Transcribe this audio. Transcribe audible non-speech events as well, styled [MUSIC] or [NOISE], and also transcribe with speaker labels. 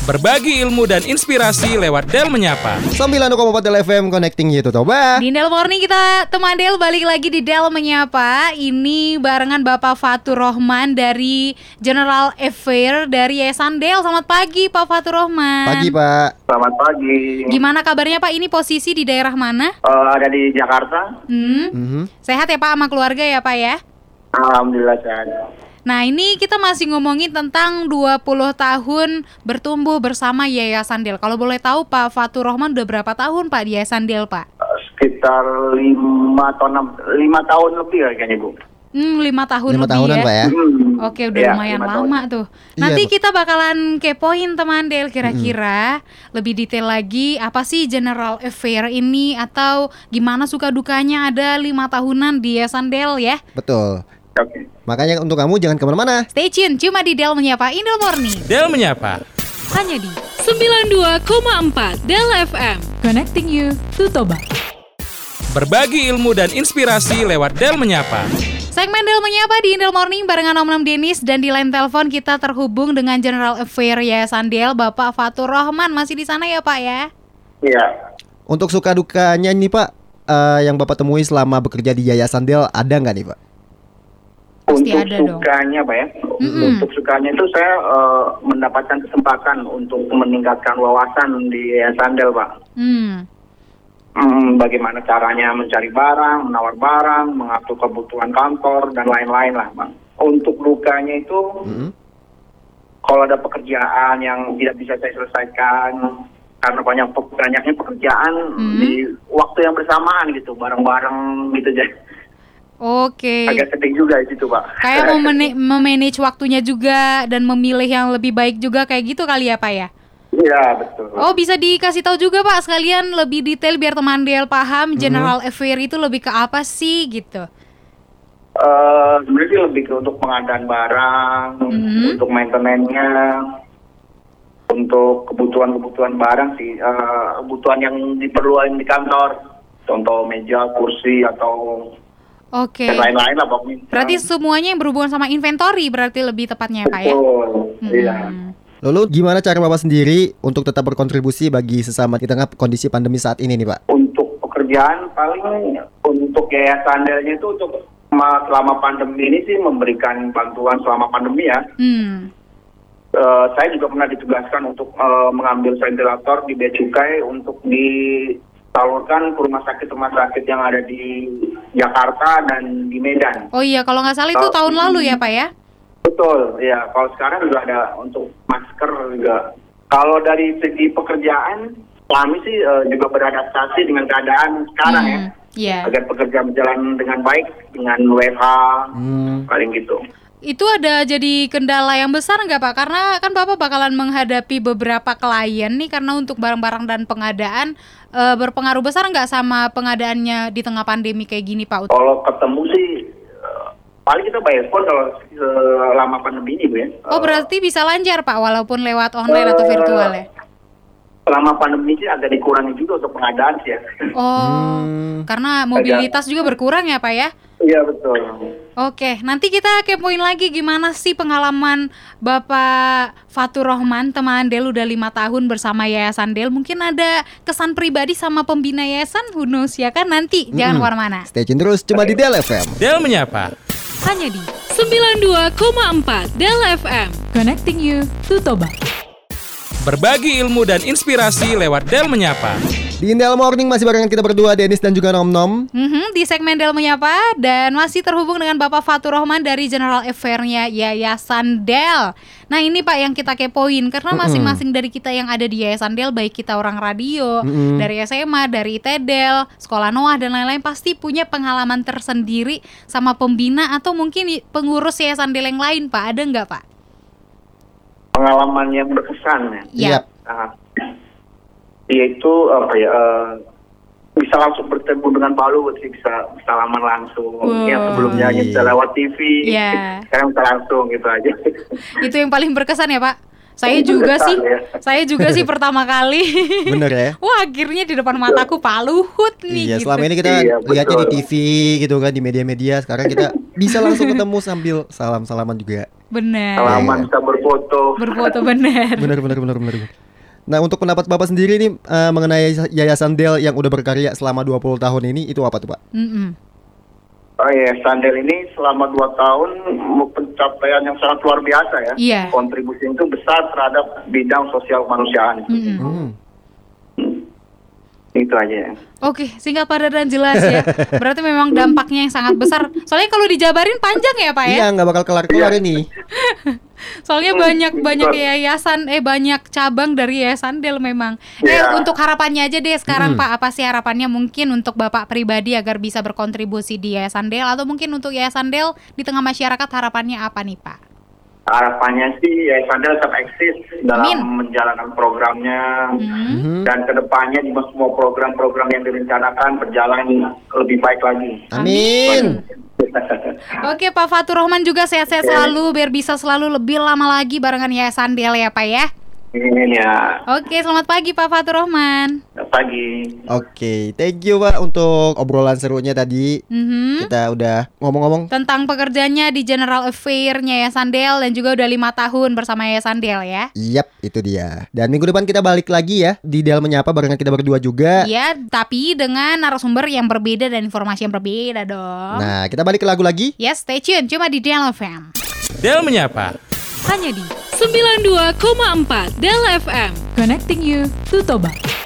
Speaker 1: Berbagi ilmu dan inspirasi lewat Del Menyapa.
Speaker 2: 9,4 Del FM Connecting you to Toba.
Speaker 3: Di Del Morning kita teman Del balik lagi di Del Menyapa Ini barengan Bapak Fatur Rohman dari General Affair dari Yayasan Del Selamat pagi Pak Fatur Rohman
Speaker 2: Pagi Pak.
Speaker 4: Selamat pagi.
Speaker 3: Gimana kabarnya Pak? Ini posisi di daerah mana?
Speaker 4: Eh, ada di Jakarta.
Speaker 3: Hmm,
Speaker 2: Mhm.
Speaker 3: sehat ya Pak sama keluarga ya Pak ya?
Speaker 4: Alhamdulillah sehat.
Speaker 3: Nah ini kita masih ngomongin tentang 20 tahun bertumbuh bersama Yayasan Del Kalau boleh tahu Pak Fatur Rohman udah berapa tahun Pak di Yayasan Del Pak?
Speaker 4: Sekitar lima atau enam, lima tahun lebih kayaknya bu.
Speaker 3: Hmm, lima tahun
Speaker 2: Lima
Speaker 3: lebih
Speaker 2: tahunan
Speaker 3: ya?
Speaker 2: Pak ya.
Speaker 4: Hmm.
Speaker 3: Oke, udah
Speaker 4: Iya,
Speaker 3: lumayan lama
Speaker 4: tahun.
Speaker 3: tuh.
Speaker 2: Iya,
Speaker 3: Nanti
Speaker 2: Pak.
Speaker 3: kita bakalan kepoin teman Del kira-kira lebih detail lagi apa sih General Affair ini atau gimana suka dukanya ada lima tahunan di Yayasan Del ya.
Speaker 2: Betul.
Speaker 4: Oke.
Speaker 2: Makanya untuk kamu jangan ke mana-mana.
Speaker 3: Stay tune, cuma di Del menyapa Indel Morning.
Speaker 1: Del Menyapa.
Speaker 3: Hanya di
Speaker 5: 92,4 Del FM Connecting you to Toba
Speaker 1: Berbagi ilmu dan inspirasi lewat Del Menyapa.
Speaker 3: Segmen Del menyapa di Indel Morning barengan Om Nam Denis dan di line telepon kita terhubung dengan General Affair Yayasan Del Bapak Fatur Rohman masih di sana ya Pak ya.
Speaker 4: Iya.
Speaker 2: Untuk suka dukanya nih Pak, eh, yang Bapak temui selama bekerja di Yayasan Del ada nggak nih Pak?
Speaker 3: Pasti
Speaker 4: Untuk
Speaker 3: ada dong.
Speaker 4: sukanya pak ya.
Speaker 3: Mm-mm.
Speaker 4: Untuk sukanya itu saya eh, mendapatkan kesempatan untuk meningkatkan wawasan di Yayasan Del pak.
Speaker 3: Hmm.
Speaker 4: Hmm, bagaimana caranya mencari barang, menawar barang, mengatur kebutuhan kantor dan lain-lain lah bang. Untuk dukanya itu
Speaker 2: Mhm.
Speaker 4: kalau ada pekerjaan yang tidak bisa saya selesaikan karena banyak banyaknya pekerjaan
Speaker 3: Hmm.
Speaker 4: di waktu yang bersamaan gitu bareng-bareng gitu [LAUGHS] jadi
Speaker 3: Oke.
Speaker 4: agak sedih juga di situ pak.
Speaker 3: Kayak mau memanage waktunya juga dan memilih yang lebih baik juga kayak gitu kali ya Pak ya.
Speaker 4: Iya betul.
Speaker 3: Oh bisa dikasih tahu juga Pak sekalian lebih detail biar teman Del paham General Affair itu lebih ke apa sih gitu.
Speaker 4: Eh, sebenarnya lebih ke untuk pengadaan barang,
Speaker 3: Mhm.
Speaker 4: untuk maintenance-nya, untuk kebutuhan-kebutuhan barang sih, eh, kebutuhan yang diperlukan di kantor, contoh meja, kursi atau
Speaker 3: Oke.
Speaker 4: dan lain-lain lah pokoknya.
Speaker 3: Berarti semuanya yang berhubungan sama inventory berarti lebih tepatnya ya Pak ya.
Speaker 4: Betul, iya.
Speaker 3: Hmm.
Speaker 2: Lalu gimana cara Bapak sendiri untuk tetap berkontribusi bagi sesama di tengah kondisi pandemi saat ini nih Pak?
Speaker 4: Untuk pekerjaan paling untuk yayasan Delnya itu untuk ma- selama pandemi ini sih memberikan bantuan selama pandemi ya.
Speaker 3: Hmm.
Speaker 4: Eh, saya juga pernah ditugaskan untuk eh, mengambil ventilator di Bea Cukai untuk disalurkan ke rumah sakit-rumah sakit yang ada di Jakarta dan di Medan.
Speaker 3: Oh iya kalau nggak salah itu tahun lalu ya Pak ya.
Speaker 4: Betul, ya. Kalau sekarang juga ada untuk masker juga. Kalau dari segi pekerjaan, kami sih eh, juga beradaptasi dengan keadaan sekarang ya.
Speaker 3: Hmm, Iya.
Speaker 4: Agar pekerjaan berjalan dengan baik, dengan WFH,
Speaker 2: Hmm.
Speaker 4: paling gitu.
Speaker 3: Itu ada jadi kendala yang besar nggak Pak? Karena kan Bapak bakalan menghadapi beberapa klien nih karena untuk barang-barang dan pengadaan eh, berpengaruh besar nggak sama pengadaannya di tengah pandemi kayak gini Pak?
Speaker 4: Kalau ketemu sih, eh, paling kita bayar phone kalau selama pandemi ini, Bu ya.
Speaker 3: Oh
Speaker 4: Eh,
Speaker 3: berarti bisa lancar Pak walaupun lewat online atau virtual ya?
Speaker 4: Selama pandemi sih agak dikurangi juga untuk pengadaan sih ya.
Speaker 3: Oh,
Speaker 2: Hmm.
Speaker 3: karena mobilitas juga berkurang ya Pak ya?
Speaker 4: Iya betul.
Speaker 3: Oke, nanti kita kepoin lagi gimana sih pengalaman Bapak Fatur Rohman, teman Del udah lima tahun bersama Yayasan Del. Mungkin ada kesan pribadi sama pembina Yayasan, who knows ya kan? Nanti jangan
Speaker 2: Mm-mm.
Speaker 3: ke mana-mana.
Speaker 2: Stay tune terus cuma di Del FM.
Speaker 1: Del Menyapa.
Speaker 3: Hanya di
Speaker 5: 92,4 Del FM Connecting you to Toba
Speaker 1: Berbagi ilmu dan inspirasi lewat Del Menyapa.
Speaker 2: Di Del Morning masih barengan kita berdua Denis dan juga Nom Nom.
Speaker 3: Mhm, di segmen Del Menyapa dan masih terhubung dengan Bapak Fatur Rohman dari General Affair-nya Yayasan Del. Nah ini Pak yang kita kepoin karena masing-masing dari kita yang ada di Yayasan Del baik kita orang radio,
Speaker 2: Mm-mm.
Speaker 3: dari SMA, dari ITDEL, Sekolah Noah dan lain-lain pasti punya pengalaman tersendiri sama pembina atau mungkin pengurus Yayasan Del yang lain Pak. Ada nggak Pak?
Speaker 4: Pengalaman yang berkesan ya.
Speaker 3: Iya.
Speaker 2: Yap.
Speaker 4: Ah. Yaitu apa ya? eh, bisa langsung bertemu dengan Pak Luhut sih bisa salaman langsung.
Speaker 3: Wah.
Speaker 4: Yang sebelumnya hanya bisa lewat TV,
Speaker 3: Iya.
Speaker 4: sekarang bisa langsung gitu aja. [LAUGHS]
Speaker 3: Itu yang paling berkesan ya Pak? Saya juga
Speaker 4: Berkesan,
Speaker 3: sih,
Speaker 4: ya.
Speaker 3: saya juga sih pertama kali.
Speaker 2: Bener ya? [LAUGHS]
Speaker 3: Wah akhirnya di depan mataku Pak Luhut nih.
Speaker 2: Iya,
Speaker 3: gitu.
Speaker 2: selama ini kita
Speaker 4: Iya,
Speaker 2: lihatnya di. TV gitu kan di media-media. Sekarang kita bisa langsung ketemu sambil salam-salaman juga.
Speaker 3: Benar.
Speaker 4: Salaman bisa berfoto.
Speaker 3: Berfoto benar.
Speaker 2: Benar benar benar benar. Nah, untuk pendapat Bapak sendiri nih eh, mengenai Yayasan Del yang udah berkarya selama 20 tahun ini itu apa tuh, Pak?
Speaker 3: Mm-mm.
Speaker 4: Oh iya, Sandel ini selama dua tahun pencapaian yang sangat luar biasa ya.
Speaker 3: Iya.
Speaker 4: Kontribusi itu besar terhadap bidang sosial kemanusiaan.
Speaker 3: Mm-mm.
Speaker 2: Hmm.
Speaker 4: Itu aja ya.
Speaker 3: Oke, singkat padat dan jelas ya. [LAUGHS] Berarti memang dampaknya yang sangat besar. Soalnya kalau dijabarin panjang ya, Pak ya.
Speaker 2: Iya, nggak bakal kelar-kelar ini. [LAUGHS]
Speaker 3: Soalnya
Speaker 4: Hmm,
Speaker 3: banyak banyak
Speaker 4: betul.
Speaker 3: yayasan eh banyak cabang dari yayasan Del memang. Eh
Speaker 4: Iya.
Speaker 3: untuk harapannya aja deh sekarang Pak, apa sih harapannya mungkin untuk Bapak pribadi agar bisa berkontribusi di Yayasan Del atau mungkin untuk Yayasan Del di tengah masyarakat harapannya apa nih, Pak?
Speaker 4: Harapannya sih ya Sandel tetap eksis dalam
Speaker 3: Amin.
Speaker 4: menjalankan programnya
Speaker 3: Hmm.
Speaker 4: Dan ke depannya di semua program-program yang direncanakan berjalan lebih baik lagi.
Speaker 2: Amin. [LAUGHS]
Speaker 3: Oke, Pak Fatur Rahman juga sehat-sehat selalu biar bisa selalu lebih lama lagi barengan Yayasan Del ya, Pak ya.
Speaker 4: Ini ya
Speaker 3: Oke, selamat pagi Pak Fatur Rahman.
Speaker 4: pagi.
Speaker 2: Oke, thank you Pak untuk obrolan serunya tadi.
Speaker 3: Mhm.
Speaker 2: Kita udah ngomong-ngomong.
Speaker 3: Tentang pekerjaannya di General Affair-nya Yayasan Del dan juga udah lima tahun bersama Yayasan Del ya.
Speaker 2: Yap, itu dia. Dan minggu depan kita balik lagi ya di Del menyapa barengan kita berdua juga.
Speaker 3: Iya, tapi dengan narasumber yang berbeda dan informasi yang berbeda dong.
Speaker 2: Nah, kita balik ke lagu lagi.
Speaker 3: Ya, stay tune cuma di Del FM.
Speaker 1: Del menyapa.
Speaker 5: Hanya di 92,4 Del FM. Connecting you to Toba.